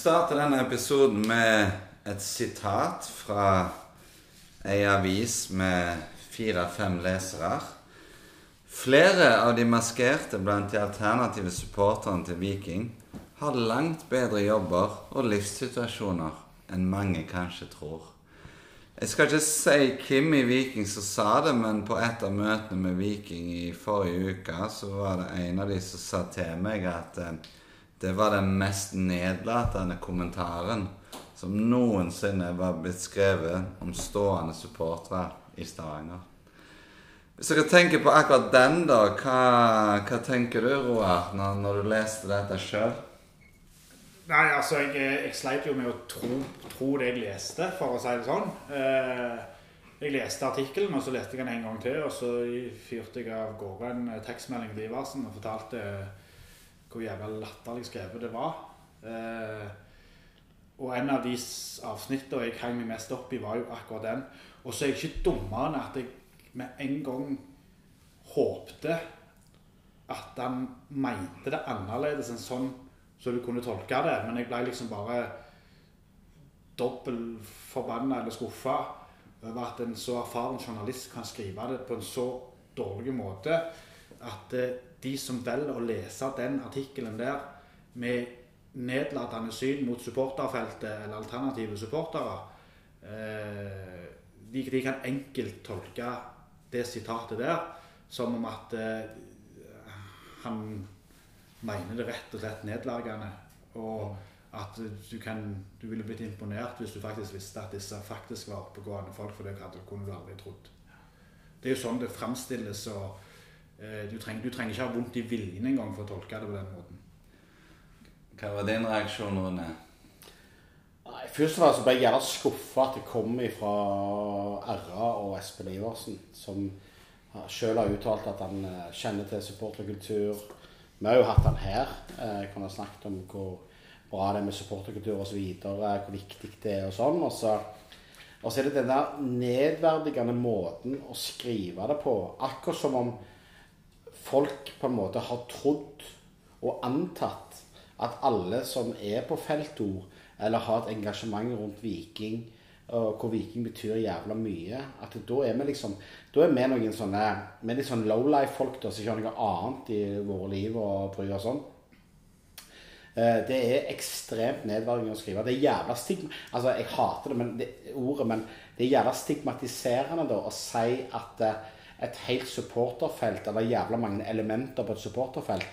Vi starter denne episoden med et sitat fra ei avis med fire-fem lesere. Flere av de maskerte blant de alternative supporterne til Viking har langt bedre jobber og livssituasjoner enn mange kanskje tror. Jeg skal ikke si hvem i Viking som sa det, men på et av møtene med Viking i forrige uke, så var det en av de som sa til meg at eh, det var den mest nedlatende kommentaren som noensinne var blitt skrevet om stående supportere i Stavanger. Hvis dere tenker på akkurat den, da, hva, hva tenker du, Roar, når, når, du leste dette sjøl? Nei, altså, jeg, jeg, sleit jo med å tro, tro, det jeg leste, for å si det sånn. Eh, jeg leste artikkelen, og så leste jeg den en gang til, og så fyrte jeg av gårde en tekstmelding til Iversen og fortalte hvor jævla latterlig skrevet det var. Eh, og en av de avsnittene jeg hang meg mest opp i, var jo akkurat den. Og så er jeg ikke dummere enn at jeg med en gang håpte at han mente det annerledes enn sånn så du kunne tolke det. Men jeg ble liksom bare dobbelt forbanna eller skuffa over at en så erfaren journalist kan skrive det på en så dårlig måte at eh, de som velger å lese den artikkelen der med nedlatende syn mot supporterfeltet eller alternative supportere, eh, de, de, kan enkelt tolke det sitatet der som om at eh, han mener det rett og slett nedverdigende. Og at du, kan, du ville blitt imponert hvis du faktisk visste at disse faktisk var oppegående folk, for det kunne du aldri trodd. Det er jo sånn det framstilles. og du trenger, du trenger, ikke ha vondt i viljen engang for å tolke det på den måten. Hva var din reaksjon, Rune? Nei, Først og fremst ble jeg gjerne skuffa at det kom fra RA og Espen Iversen, som sjøl har uttalt at han eh, kjenner til supporterkultur. Vi har jo hatt han her. Jeg eh, kan ha snakket om hvor bra det er med supporterkultur osv. Hvor viktig det er og sånn. Og så, og så er det den der nedverdigende måten å skrive det på. Akkurat som om folk på en måte har trodd og antatt at alle som er på feltord, eller har et engasjement rundt Viking, og hvor Viking betyr jævla mye, at da er vi liksom Da er vi noen sånne Vi er litt sånn lowlife-folk som ikke har noe annet i våre liv å bry oss om. Eh, det er ekstremt nedverdigende å skrive. Det er jævla stigma... Altså, jeg hater det, men det, ordet, men det er jævla stigmatiserende da å si at eh, et helt supporterfelt, eller jævla mange elementer på et supporterfelt,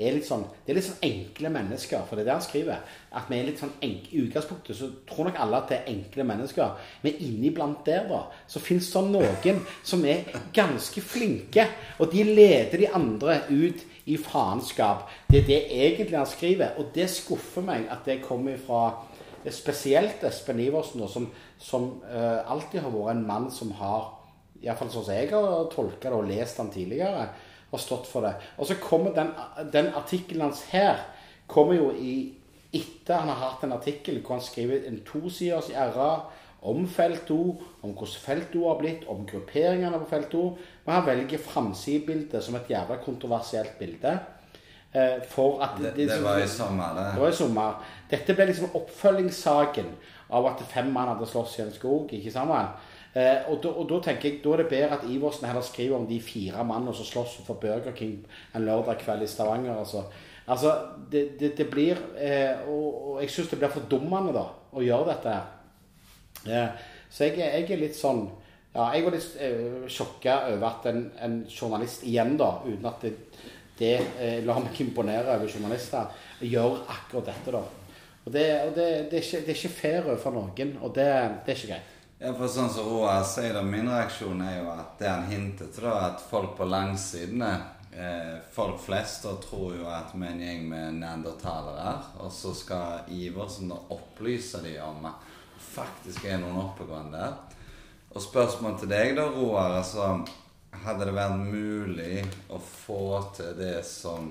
er litt sånn, det er litt sånn enkle mennesker. For det er det han skriver. At vi er litt sånn enk, I utgangspunktet så tror nok alle at det er enkle mennesker. Men inniblant der, da, så fins det noen som er ganske flinke. Og de leder de andre ut i faenskap. Det er det egentlig han skriver. Og det skuffer meg at det kommer fra spesielt Espen Iversen, som, som uh, alltid har vært en mann som har Iallfall sånn som jeg har tolka det og lest den tidligere, og stått for det. Og så kommer den, den artikkelen hans her kommer jo i, etter han har hatt en artikkel hvor han skriver en tosiders RA om felt O, om hvordan felt O har blitt, om grupperingene på felt O. Men han velger framsidebildet som et jævla kontroversielt bilde. Eh, for at det, det, det, var i sommer, det. Det var i sommer. Dette ble liksom oppfølgingssaken av at fem mann hadde slåss i en skog. ikke sammen? Eh, og, da, og, da, tenker jeg, da er det bedre at Iversen heller skriver om de fire mannene som slåss for Burger King en lørdag kveld i Stavanger. Altså, altså det, det, det, blir eh, og, og, jeg syns det blir fordummende da, å gjøre dette her. Eh, så jeg, jeg, er litt sånn ja, Jeg var litt eh, sjokka over at en, en, journalist igjen, da, uten at det, det eh, lar meg imponere over journalister, gjør akkurat dette. da. Og Det, og det, er, ikke, er ikke fair overfor noen, og det er ikke greit. Ja, for sånn som Roar sier, da, min reaksjon er jo at det han hintet til, da, at folk på langsidene eh, Folk flest da tror jo at vi er en gjeng med neandertalere, og så skal Iversen da opplyse dem om at faktisk er noen oppegående der. Og spørsmålet til deg, da, Roar. altså Hadde det vært mulig å få til det som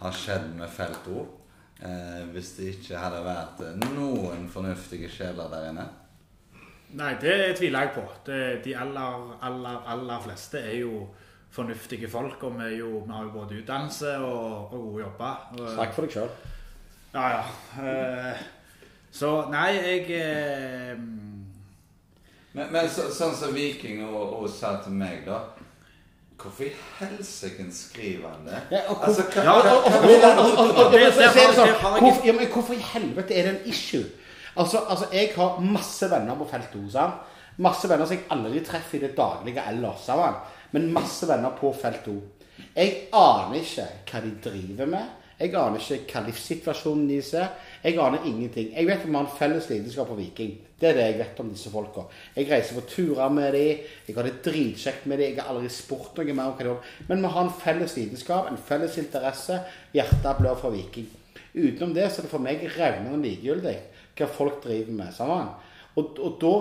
har skjedd med Felto, eh, hvis det ikke hadde vært noen fornuftige sjeler der inne? Nei, det tviler jeg på. Det, de aller, aller, aller fleste er jo fornuftige folk. Og vi, jo, vi har jo både utdannelse og, og gode jobber. Snakk for deg sjøl. Ja, ja. Eh, Så nei, jeg eh, Men, men så, sånn som Viking og, og sa til meg, da Hvorfor i helsike skriver han det? Og og- Og- og- og- og- og- Hvorfor i helvete er det en issue? Altså, altså jeg har masse venner på felt O. sant? Masse venner som jeg aldri treffer i det daglige ellers. sant? Men masse venner på felt O. Jeg aner ikke hva de driver med. Jeg aner ikke hva livssituasjonen deres er. Jeg aner ingenting. Jeg vet om vi har en felles lidenskap for Viking. Det er det jeg vet om disse folka. Jeg reiser på turer med dem. Jeg har det dritkjekt med dem. Jeg har aldri spurt noe mer om hva de gjør. Men vi har en felles lidenskap, en felles interesse. Hjertet blør for Viking. Utenom det så er det for meg revnende likegyldig hva folk driver med. sammen. Og, og da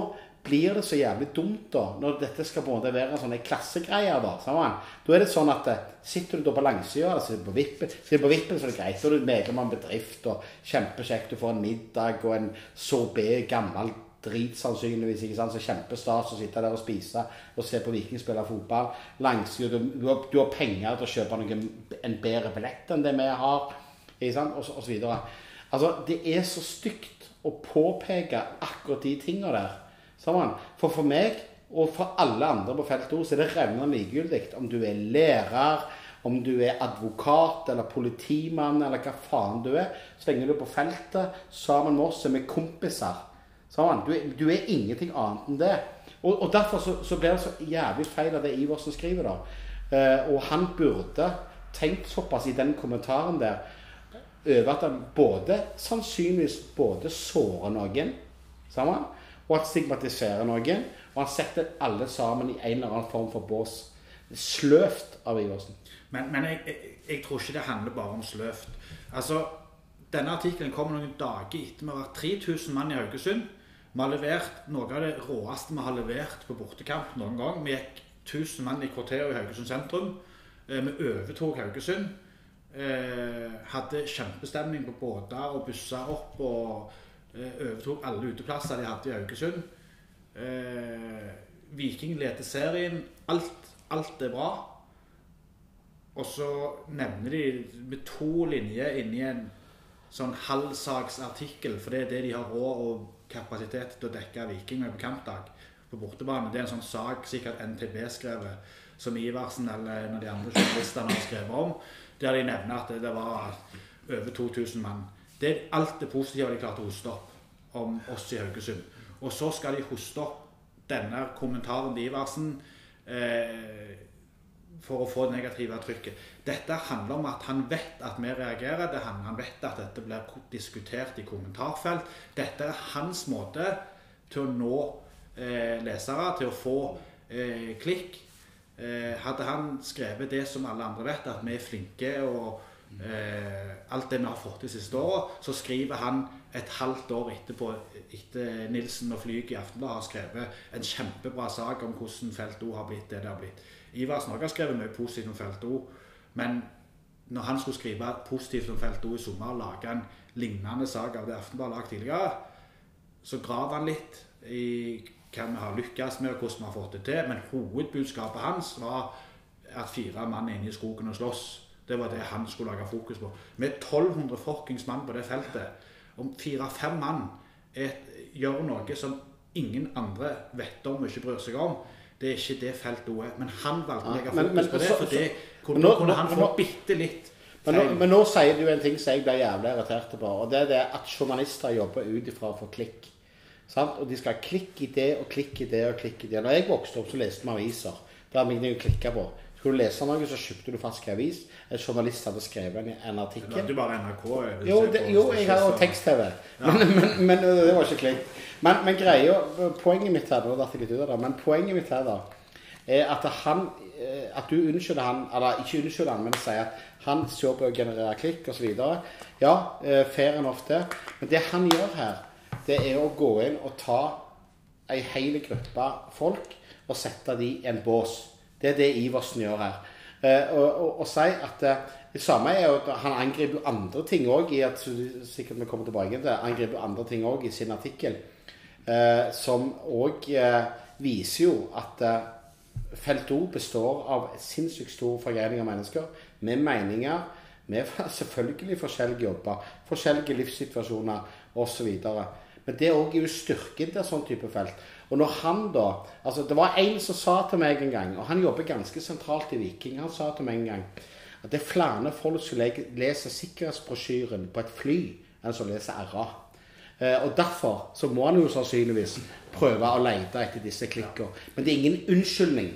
blir det så jævlig dumt, da, når dette skal på en måte være en klassegreier. Da sammen. Da er det sånn at eh, sitter du da på langsida eller sitter på vippen, sitter du på vippen, så er det greit. Da er du medlem av en bedrift, og kjempekjekt. Du får en middag og en sorbé gammel drit sannsynligvis. ikke sant, Så kjempestas å sitte der og spise og se på Viking spille fotball. Langsida, du, du, du har penger til å kjøpe noe, en bedre billett enn det vi har. Ikke sant? Og, og så videre. Altså, det er så stygt å påpeke akkurat de tingene der. Sammen. For for meg, og for alle andre på felt O, så er det revnende likegyldig om du er lærer, om du er advokat eller politimann eller hva faen du er. Så lenge du er på feltet sammen med oss, er vi kompiser. Sammen. Du, er- du er ingenting annet enn det. Og, og derfor så, så blir det så jævlig feil av det Iversen skriver, da. Eh, og han burde tenkt såpass i den kommentaren der over at han både sannsynligvis både sårer noen sammen, og at stigmatiserer noen. Og han setter alle sammen i en eller annen form for bås. Sløvt av Iversen. Men, men jeg, jeg, jeg tror ikke det handler bare om sløvt. Altså, Denne artikkelen kommer noen dager etter vi har vært 3000 mann i Haugesund. Vi har levert noe av det råeste vi har levert på bortekamp noen gang. Vi gikk 1000 mann i kvarteret i Haugesund sentrum. Eh, Vi overtok Haugesund. Eh, hadde kjempestemning på båter og busser opp. Og eh, overtok alle uteplasser de hadde i Haugesund. Eh, Viking leder serien. Alt, alt er bra. Og så nevner de med to linjer inni en sånn halvsaksartikkel, for det er det de har råd og kapasitet til å dekke Viking med på kampdag på bortebane. Det er en sånn sak sikkert NTB skrevet, som Iversen eller en av de andre journalistene har skrevet om, der de nevner at det, var over 2000 mann. Det er alt det positive de klarte å hoste opp om oss i Haugesund. Og så skal de hoste opp denne kommentaren til Iversen. Eh, for å få det negative trykket. Dette handler om at han vet at vi reagerer. Det handler, han vet at dette blir diskutert i kommentarfelt. Dette er hans måte til å nå eh, lesere, til å få eh, klikk. Eh, hadde han skrevet det som alle andre vet, at vi er flinke og eh, alt det vi har fått de siste året, så skriver han et halvt år etterpå, etter Nilsen og Flyg i Aftenbladet har skrevet en kjempebra sak om hvordan Felt O har blitt det det har blitt. Ivar også har skrevet mye positivt om Felt O, men når han skulle skrive positivt om Felt O i sommer og lage en lignende sak av det Aftenbladet har lagd tidligere, så graver han litt i hva vi har lykkes med og hvordan vi har fått det til. Men hovedbudskapet hans var at fire mann er inne i skogen og slåss. Det var det han skulle lage fokus på. Med 1200 fuckings mann på det feltet, om fire-fem mann et, gjør noe som ingen andre vet om og ikke bryr seg om, det er ikke det feltet òg er. Men han valgte å legge Men- fokus men- på det, for det kunne, nå- kunne han få bitte litt Men nå, men nå sier du en ting som jeg blir jævlig irritert på, og det er det at journalister jobber ut ifra å få klikk. Sant? Og de skal klikke i det og klikke i det og klikke i det. Når jeg vokste opp, så leste vi aviser. Det var ingenting å klikke på. Skulle du lese noe, så kjøpte du faktisk avis. En journalist hadde skrevet en, artikkel. Men du bare NRK. Jo, det, jo jeg har jo tekst-TV. Men, men, men det var ikke klikk. Men, men greia Poenget mitt her Nå datt jeg litt ut av det, men poenget mitt her da er at han eh, At du unnskylder han Eller ikke unnskylder han, men sier at han ser på å generere klikk osv. Ja, eh, fair enough det. Men det han gjør her, det er å gå inn og ta ei hel gruppe folk og sette de i en bås. Det er det Iversen gjør her. Eh, og, si at eh, det samme er jo at han angriper andre ting òg i at sikkert vi kommer tilbake til angriper andre ting også i sin artikkel. Eh, som òg eh, viser jo at eh, Felt O består av sinnssykt stor forgreining av mennesker med meninger, med selvfølgelig forskjellige jobber, forskjellige livssituasjoner osv. Men det òg er jo styrken til sånn type felt. Og når han da altså Det var en som sa til meg en gang, og han jobber ganske sentralt i Viking, han sa til meg en gang at det er flere folk som leser sikkerhetsbrosjyren på et fly enn som leser RA. Eh, og Derfor så må han jo sannsynligvis prøve å lete etter disse klikkene. Men det er ingen unnskyldning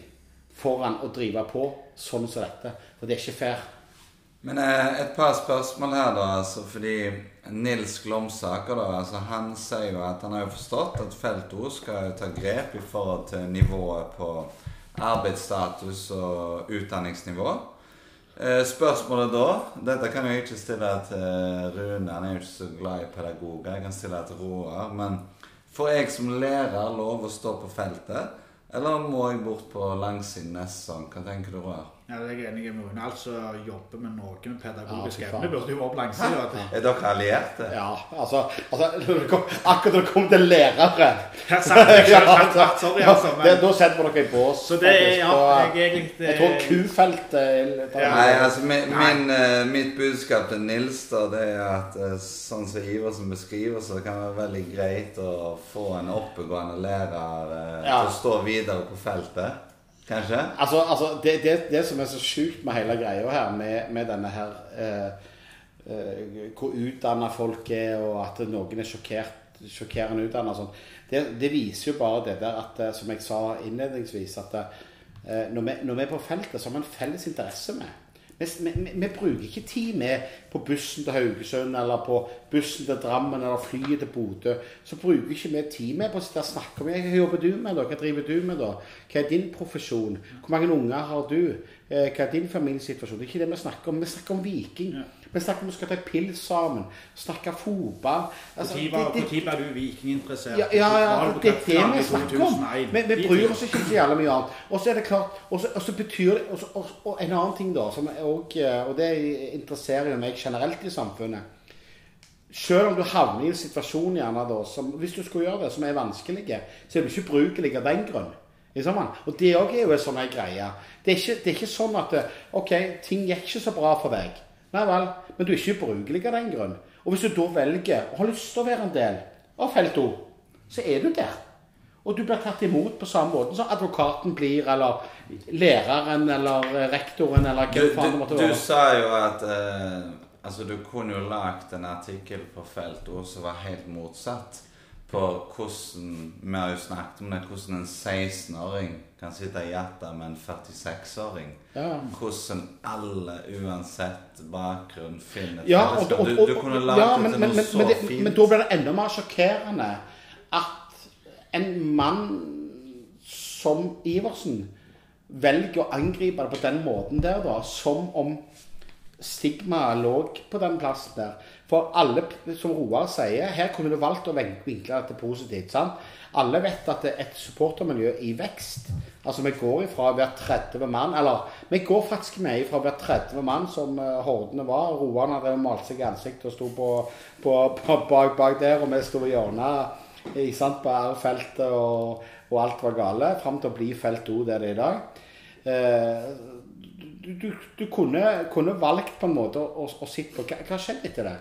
for han å drive på sånn som dette. For det er ikke fair. Men eh, et par spørsmål her, da. altså Fordi Nils Glomsaker da, altså han sier jo at han har jo forstått at Felto skal ta grep i forhold til nivået på arbeidsstatus og utdanningsnivå. Eh, spørsmålet da Dette kan jeg ikke stille til Rune, han er jo ikke så glad i pedagoger. Jeg kan stille det til Roar. Men får jeg som lærer lov å stå på feltet, eller må jeg bort på langsiden neste sesong? Hva tenker du, Roar? Ja, det er jeg enig med Rune. Altså jobbe med noe med pedagogisk evne burde jo være på langsida. Er dere allierte? Ja, altså, altså Akkurat når det kommer til lærere Jeg Sorry, altså. Men, da setter vi dere i bås. Så det er, ja, jeg egentlig Jeg tror kufeltet ja. Nei, altså min, min, uh, mitt budskap til Nils da, det er at uh, sånn som Iversen beskriver, så kan det være veldig greit å få en oppegående lærer uh, ja. til å stå videre på feltet. Kanskje? Altså, altså det, det, det, som er så sjukt med hele greia her, med, med denne her eh, eh, Hvor utdanna folk er, og at noen er sjokkert, sjokkerende utdanna sånn, det, det, viser jo bare det der at, eh, som jeg sa innledningsvis, at eh, når, vi, når vi er på feltet, så har vi en felles interesse med. Vi, vi, vi, bruker ikke tid med på bussen til Haugesund eller på bussen til Drammen eller flyet til Bodø. Så bruker ikke vi tid med på å snakke om hva jobber du med da? Hva driver du med da? Hva er din profesjon? Hvor mange unger har du? Eh, hva er din familiesituasjon? Det er ikke det vi snakker om. Vi snakker om Viking. Ja. Vi snakker om vi skal ta pils sammen, snakke fotball altså, Når ble du vikinginteressert? Ja, ja, ja det er det vi snakker om. Vi, vi bryr oss ikke så jævlig mye annet. Og så er det klart, og så, betyr det og, og, og, en annen ting, da, som også, eh, og det interesserer meg generelt i samfunnet selv om du havner i en situasjon gjerne da, som, hvis du skulle gjøre det, som er vanskelig, så er du ikke brukelig av den grunn. Og det òg er jo en sånn greie. Det er, ikke, det er ikke sånn at OK, ting gikk ikke så bra for deg. Nei vel, men du er ikke ubrukelig av den grunn. Og hvis du da velger å ha lyst til å være en del av felt O, så er du der. Og du blir tatt imot på samme måte som advokaten blir, eller læreren, eller rektoren, eller hvem faen det måtte være. Du sa jo at eh, altså du kunne jo lagd en artikkel på felt O som var helt motsatt på hvordan Vi har jo snakket om det, hvordan en 16-åring kan sitte i hjertet med en 46-åring. Ja. Hvordan alle, uansett bakgrunn, finner ja, og, og, du, du, kunne lagd ja, men, det til noe men, så men, fint. Men da blir det enda mer sjokkerende at en mann som Iversen velger å angripe det på den måten der, da, som om stigmaet lå på den plassen der. For alle, som Roar sier, her kunne du valgt å vinkle dette positivt. sant? Alle vet at det er et supportermiljø i vekst. Altså Vi går ifra være 30 mann Eller vi går faktisk med ifra være 30 mann, som uh, hordene var. Roan hadde malt seg i ansiktet og sto på, på, på, bak, bak, der, og vi sto i hjørnet sant, på R-feltet, og, og, alt var gale. Fram til å bli felt O det er i dag. Uh, du, du, kunne, kunne, valgt på en måte å, å, sitte på Hva, hva skjedde etter det?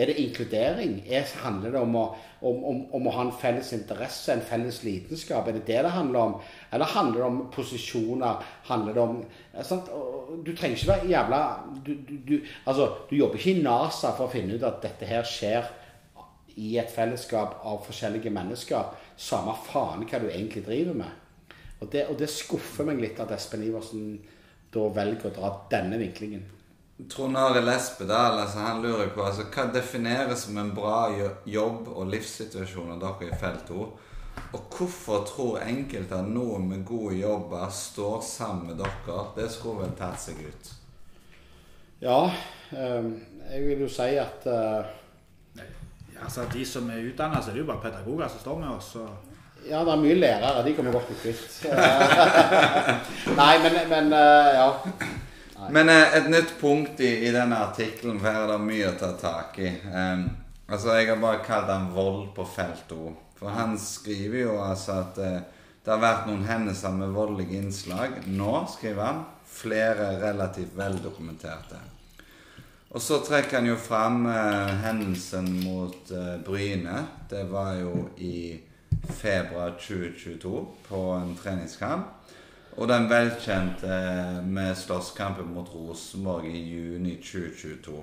Er det inkludering? Er, handler det om å, om, om, om å, ha en felles interesse, en felles lidenskap? Er det det det handler om? Eller handler det om posisjoner? Handler det om sant? Du trenger ikke være jævla du, du, altså, du jobber ikke i NASA for å finne ut at dette her skjer i et fellesskap av forskjellige mennesker. Samme faen hva du egentlig driver med. Og det, og det skuffer meg litt at Espen Iversen da velger å dra denne vinklingen. Trond Arild Espedal altså, han lurer på altså, hva defineres som en bra jobb- og livssituasjon av dere i felt O? Og hvorfor tror enkelte at noen med gode jobber står sammen med dere? Det skulle vel tatt seg ut? Ja, um, jeg vil jo si at uh, Altså De som er utdanna, så er det jo bare pedagoger som står med oss. Ja, det er mye lærere. De kommer godt bli kvitt. Nei, men, men uh, ja. Men eh, et nytt punkt i, i denne artikkelen, for her er det mye å ta tak i. Um, altså, Jeg har bare kalt den 'vold på felto'. For han skriver jo altså at uh, det har vært noen hendelser med voldelige innslag. Nå, skriver han, flere relativt veldokumenterte. Og så trekker han jo fram eh, hendelsen mot eh, Bryne. Det var jo i februar 2022 på en treningskamp. Og den velkjente med slåsskampen mot Rosenborg i juni 2022.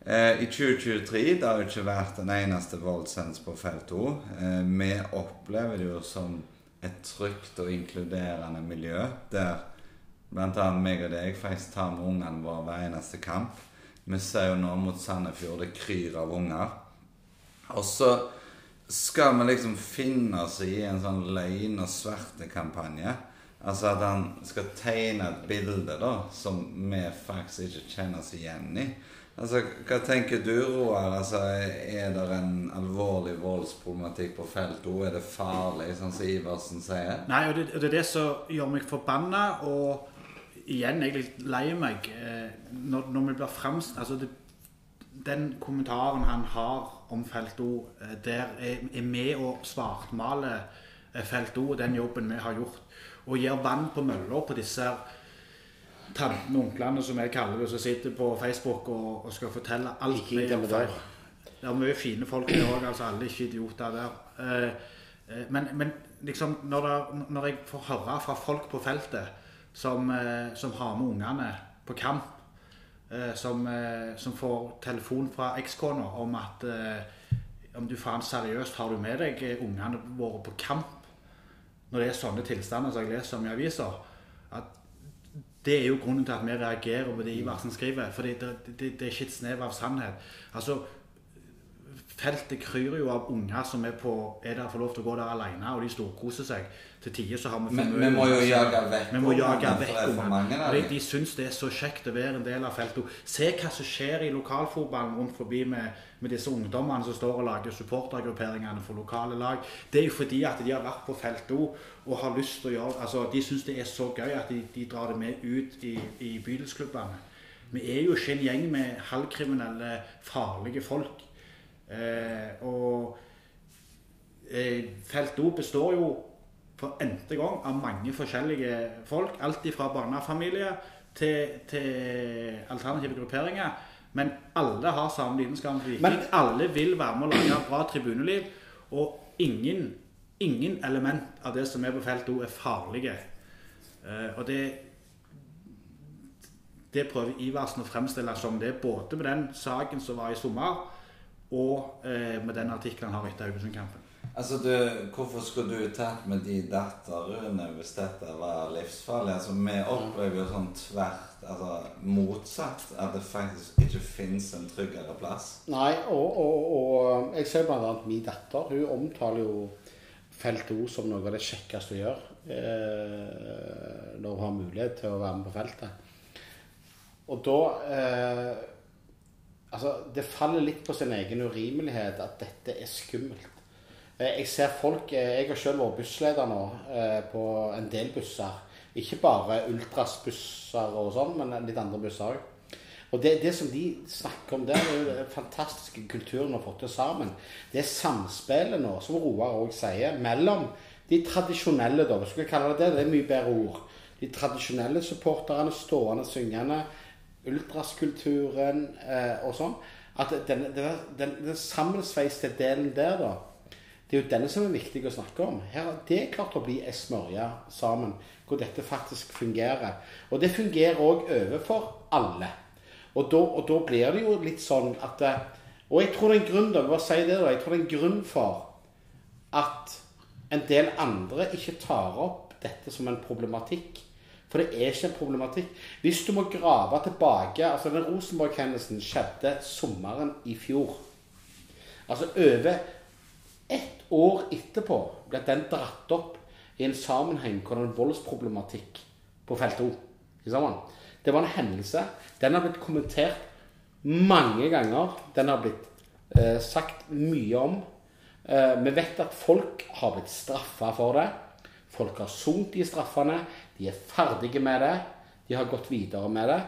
Eh, I 2023 det har jo ikke vært en eneste voldshendelse på felt O. Eh, vi opplever det jo som et trygt og inkluderende miljø der bl.a. meg og deg faktisk tar med ungene våre hver eneste kamp. Vi ser jo nå mot Sandefjord det kryr av unger. Og så skal vi liksom finne oss i en sånn løgn- og svertekampanje. Altså at han skal tegne et bilde da, som vi faktisk ikke kjenner oss igjen i. Altså, Hva tenker du, Roar? Altså, er det en alvorlig voldsproblematikk på feltet òg? Er det farlig, sånn som Iversen sier? Nei, og det, det er det som gjør meg forbanna, og igjen er jeg litt lei meg eh, når, når vi blir fremst altså Den kommentaren han har om Felt O, eh, der er, med å svartmale eh, Felt O og den jobben vi har gjort. Og gir vann på mølla på disse tantene og onklene, som jeg kaller det, som sitter på Facebook og, og skal fortelle alt Ikke gjør intimider. Det er mye fine folk der òg, altså alle er ikke idioter der. Eh, men, men liksom, når, det, når jeg får høre fra folk på feltet som, som har med ungene på kamp, som, eh, som får telefon fra ekskona om at eh, om du faen seriøst har du med deg eh, ungene våre på kamp, når det er sånne tilstander som jeg leser om i aviser, det er jo grunnen til at vi reagerer på det Iversen skriver. For det, det, det er ikke et snev av sannhet. Altså, Feltet kryr jo av unger som er, på, er der for lov til å gå der alene, og de storkoser seg. Til tider så har vi for mye vi må jo jage vekk Vi må jage vekk ungene. De, de syns det er så kjekt å være en del av feltet. Se hva som skjer i lokalfotballen rundt forbi med, med disse ungdommene som står og lager supportergrupperingene for lokale lag. Det er jo fordi at de har vært på feltet og har lyst til å gjøre altså De syns det er så gøy at de, de drar det med ut i, i bydelsklubbene. Vi er jo ikke en gjeng med halvkriminelle, farlige folk. Eh, og eh, Felt O består jo for n-te gang av mange forskjellige folk. Alt fra barnefamilier til, til alternative grupperinger. Men alle har samme lidenskap for viking. Men- Alle vil være med å lage bra tribuneliv. Og ingen, ingen element av det som er på Felt O, er farlige. Eh, og det det prøver Iversen å fremstille som det, både med den saken som var i sommer, og eh, med den artikkelen han har etter Haugesund-kampen. Altså, du, Hvorfor skulle du tatt med de datterne hvis dette var livsfarlig? Altså, Vi opplever jo sånn tvert, altså motsatt, at det faktisk ikke fins en tryggere plass. Nei, og, og, og jeg ser bl.a. min datter. Hun omtaler jo Felt O som noe av det kjekkeste hun gjør. Eh, når hun har mulighet til å være med på feltet. Og da eh, Altså, det faller litt på sin egen urimelighet at dette er skummelt. Eh, Jeg ser folk eh, Jeg har selv vært bussleder nå eh, på en del busser. Ikke bare ultrasbusser og sånn, men litt andre busser òg. Og det, det som de snakker om der, er jo den fantastiske kulturen vi har fått til sammen. Det er samspillet nå, som Roar òg sier, mellom de tradisjonelle, da, hvis vi skal kalle det det, det er mye bedre ord. De tradisjonelle supporterne, stående, syngende, ultraskulturen eh, og sånn. At den, den, den, den sammensveiste delen der, da, det er jo denne som er viktig å snakke om. Her, det er klart å bli ei smørje sammen, hvor dette faktisk fungerer. Og det fungerer òg overfor alle. Og da, og da blir det jo litt sånn at eh, Og jeg tror det er en grunn da, bare si det da, jeg tror det er en grunn for at en del andre ikke tar opp dette som en problematikk. For det er ikke en problematikk. Hvis du må grave tilbake altså Den Rosenborg-hendelsen skjedde sommeren i fjor. Altså over ett år etterpå ble den dratt opp i en sammenheng hvor det er voldsproblematikk på felt O. Det var en hendelse. Den har blitt kommentert mange ganger. Den har blitt eh, sagt mye om. Eh, vi vet at folk har blitt straffa for det. Folk har sunget de straffene. De er ferdige med det. De har gått videre med det.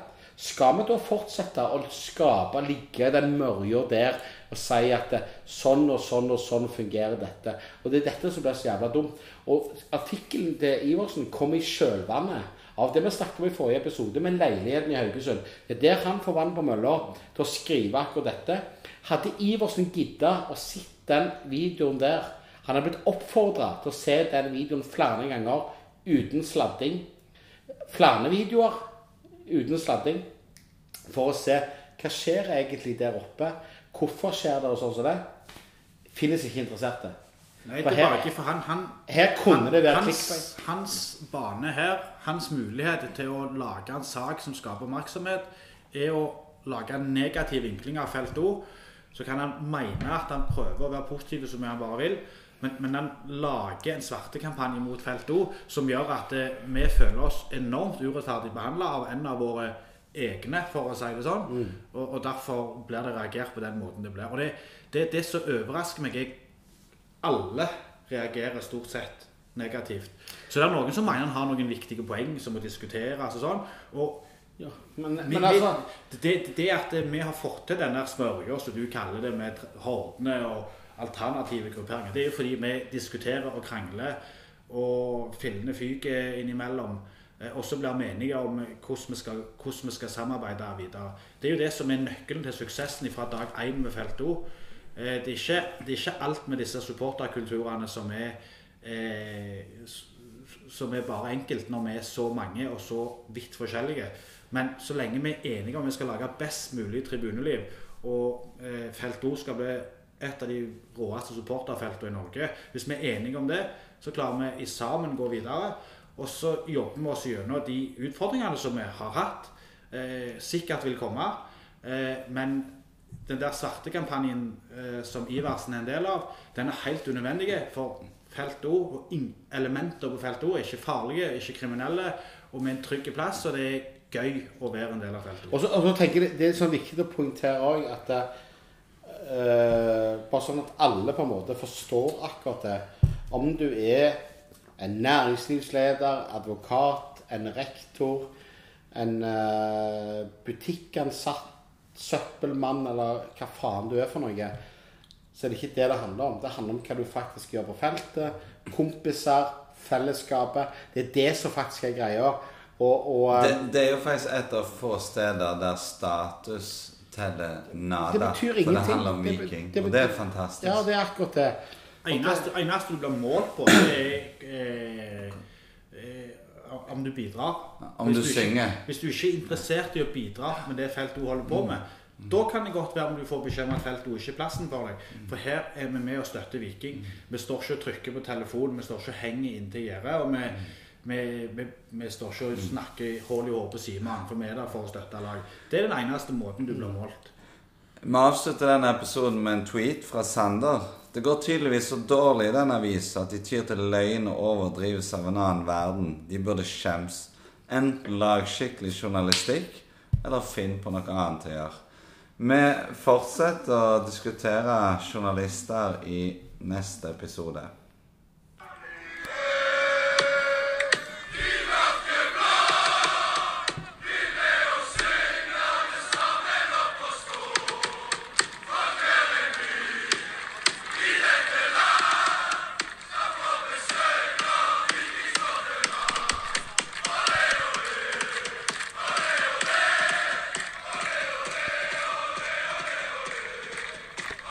Skal vi da fortsette å skape, ligge i den mørja der og si at sånn og sånn og sånn fungerer dette? Og det er dette som blir så jævla dumt. Og artikkelen til Iversen kom i kjølvannet av det vi snakket om i forrige episode med leiligheten i Haugesund. Det er der han får vann på mølla til å skrive akkurat dette. Hadde Iversen gidda å se den videoen der Han har blitt oppfordra til å se den videoen flere ganger uten sladding. Flere videoer uten sladding for å se hva skjer egentlig der oppe. Hvorfor skjer det og sånn som det? Finnes ikke interesserte. Nei, For det her- bare ikke for han, han Her kunne det være hans, hans bane her, hans mulighet til å lage en sak som skaper oppmerksomhet, er å lage en negativ vinkling av felt O. Så kan han mene at han prøver å være positiv så mye han bare vil, men, men den lager en svartekampanje mot felt O som gjør at eh, vi føler oss enormt urettferdig behandla av en av våre egne, for å si det sånn. Og, og derfor blir det reagert på den måten det blir. Og det, det, det som overrasker meg, er alle reagerer stort sett negativt. Så det er noen som mener han har noen viktige poeng som må diskuteres og sånn. Og Ja, men, vi, men altså det, det at vi har fått til denne smørja, som du kaller det, med hordene og alternative grupperinger, det er jo fordi vi diskuterer og krangler og fillene fyker innimellom. eh, Og så blir vi enige om hvordan vi, skal, hvordan vi skal samarbeide videre. Det er jo det som er nøkkelen til suksessen fra dag én med Felt O. Eh, Det er ikke, det er ikke alt med disse supporterkulturene som er eh, som er bare enkelt når vi er så mange og så vidt forskjellige. Men så lenge vi er enige om vi skal lage best mulig tribuneliv, og eh, Felt O skal bli et av de råeste supporterfeltene i Norge Hvis vi er enige om det, så klarer vi i sammen gå videre. Og så jobber vi oss gjennom de utfordringene som vi har hatt, eh, sikkert vil komme. Eh, men den der svertekampanjen eh, som Iversen er en del av, den er helt unødvendig. For Felt O og elementer på Felt O er ikke farlige, ikke kriminelle, og med en trygg plass. Og det er gøy å være en del av Felt O. Og så, så tenker jeg Det er sånn viktig å poengtere òg at eh, Bare sånn at alle på en måte forstår akkurat det. Om du er en næringslivsleder, advokat, en rektor, en eh, butikkansatt, søppelmann eller hva faen du er for noe, så er det ikke det det handler om. Det handler om hva du faktisk gjør på feltet. Kompiser, fellesskapet. Det er det som faktisk er greia. Og, og eh, Det, det er jo faktisk et av få steder der status teller nada. Det betyr For det handler om Det det, viking. det og det er fantastisk. Ja, det er akkurat det. eneste, eneste du blir målt på, det er eh, eh, om du bidrar. Om Hvis du ikke- synger. Hvis du ikke er interessert i å bidra med det feltet du holder på med, da kan det godt være om du får beskjed om at feltet ikke er plassen for deg. For her er vi med og støtter Viking. Vi står ikke og trykker på telefonen, vi står ikke og henger inntil gjerdet. Vi, vi, vi, vi står ikke og snakker hull i hodet på Simon, for vi er der for å støtte lag. Det er den eneste måten du blir målt. Vi avslutter denne episoden med en tweet fra Sander. Det går tydeligvis så dårlig i denne avisa at de tyr til løgn og overdrivelse av en annen verden. De burde skjems. Enten lag skikkelig journalistikk, eller finn på noe annet å gjøre. Vi fortsetter å diskutere journalister i neste episode.